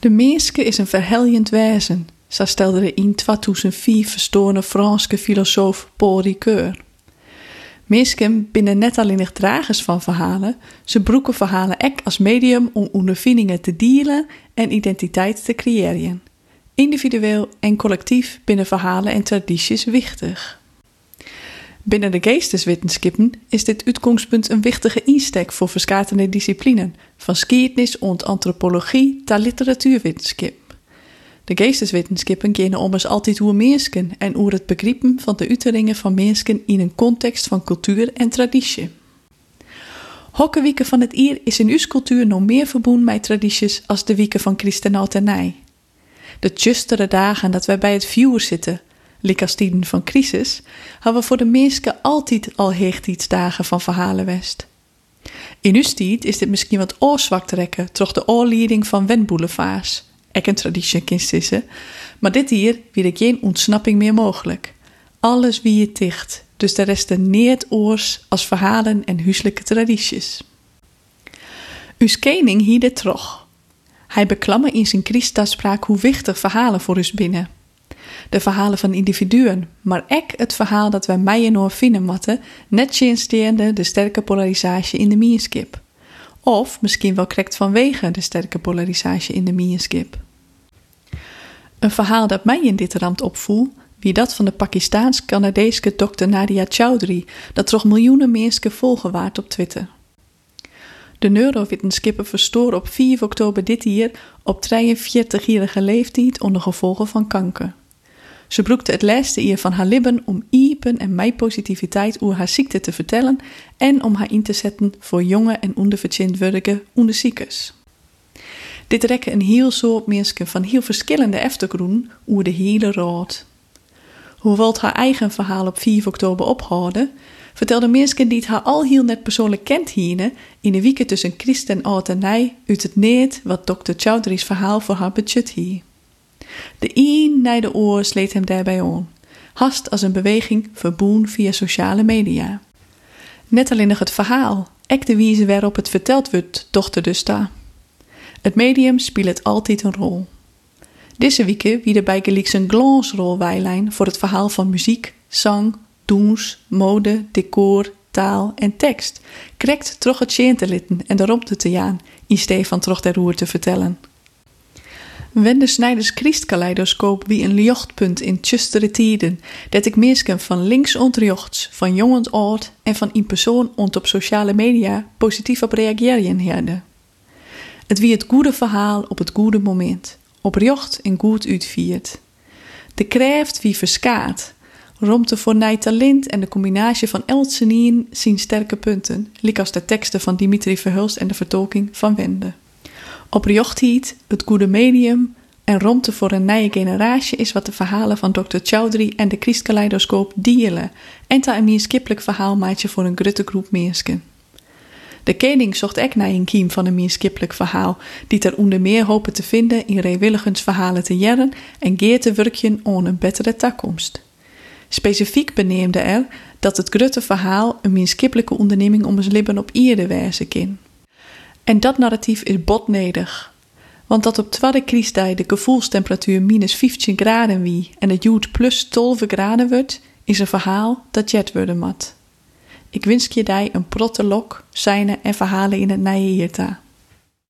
De menske is een verhelljend wezen, zo stelde de in 2004 verstoorde Franse filosoof Paul Ricoeur. Mensen binnen net alleen dragers van verhalen, ze broeken verhalen ook als medium om ondervindingen te delen en identiteit te creëren. Individueel en collectief binnen verhalen en tradities wichtig. Binnen de geesteswetenschappen is dit uitgangspunt een wichtige insteek voor verschillende disciplinen, van geschiedenis en antropologie tot literatuurwetenschap. De geesteswetenschappen kennen ommers altijd hoe mensen en hoe het begrijpen van de uiteringen van mensen in een context van cultuur en traditie. Hokkenwieken van het Ier is in uw cultuur nog meer verbonden met tradities als de wieken van Christenaltenij. De tjustere dagen dat wij bij het vuur zitten, tijden van crisis, hebben we voor de mensen altijd al dagen van verhalen west. In uw tijd is dit misschien wat oorzwak trekken, troch de oorleiding van Wenboulevards. Ek een traditie maar dit hier weer ik geen ontsnapping meer mogelijk. Alles wie je ticht, dus de rest neert oors als verhalen en huiselijke tradities. Us kening hier de trog. Hij beklamme in zijn Christa-spraak hoe wichtig verhalen voor us binnen de verhalen van individuen, maar ook het verhaal dat wij mij en vinden matten, net chinsteende de sterke polarisatie in de mierskip. Of misschien wel correct vanwege de sterke polarisatie in de mierskip. Een verhaal dat mij in dit rand opvoel, wie dat van de Pakistaans-Canadeeske dokter Nadia Chowdhury, dat toch miljoenen mensen volgen waard op Twitter. De neurowetenschapper verstoor op 4 oktober dit jaar op 43-jarige leeftijd onder gevolgen van kanker. Ze broekte het laatste eer van haar lippen om iepen en mij positiviteit over haar ziekte te vertellen en om haar in te zetten voor jonge en onderverchindwürdige onderziekers. Dit rekken een heel soort mensen van heel verschillende achtergroen over de hele raad. Hoewel haar eigen verhaal op 4 oktober ophouden, vertelde mensen die het haar al heel net persoonlijk kent hier in de weken tussen Christ en Oud en uit het neet wat dokter Chowdhury's verhaal voor haar budget hier. De een naar de oor sleet hem daarbij on, hast als een beweging verboen via sociale media. Net alleen nog het verhaal, ek de wijze waarop het verteld wordt, dochter dus sta. Het medium speelt altijd een rol. Deze week wie er bij gelijk een glansrol wijlijn voor het verhaal van muziek, zang, doens, mode, decor, taal en tekst. Krekt trog het te litten en de te jaan, in steef van trog der roer te vertellen. Wende Snijders Christkaleidoscoop wie een lichtpunt in tjustere tijden, dat ik mensen van links van jong ont en van in persoon ont op sociale media positief op reageren herde. Het wie het goede verhaal op het goede moment, op jocht en goed uitviert. De krijft wie verskaat, romte voor nij talent en de combinatie van Eltsenien zien sterke punten, als de teksten van Dimitri Verhulst en de vertolking van Wende. Op het goede medium en romte voor een nieuwe generatie is wat de verhalen van Dr. Chowdhury en de Christkaleidoscoop delen en ta een meerskippelijk verhaal maatje voor een grote groep mensen. De koning zocht ook naar een kiem van een meerskippelijk verhaal, die er onder meer hopen te vinden in Reewilligens verhalen te jaren en geer te on een betere toekomst. Specifiek beneemde er dat het grote verhaal een meerskippelijke onderneming om ons leven op ierde wijze kan. En dat narratief is botnedig. Want dat op tweede kriestij de gevoelstemperatuur minus 15 graden wie en het jood plus 12 graden wordt, is een verhaal dat jet worden mat. Ik wens je die een protte lok, zijne en verhalen in het nije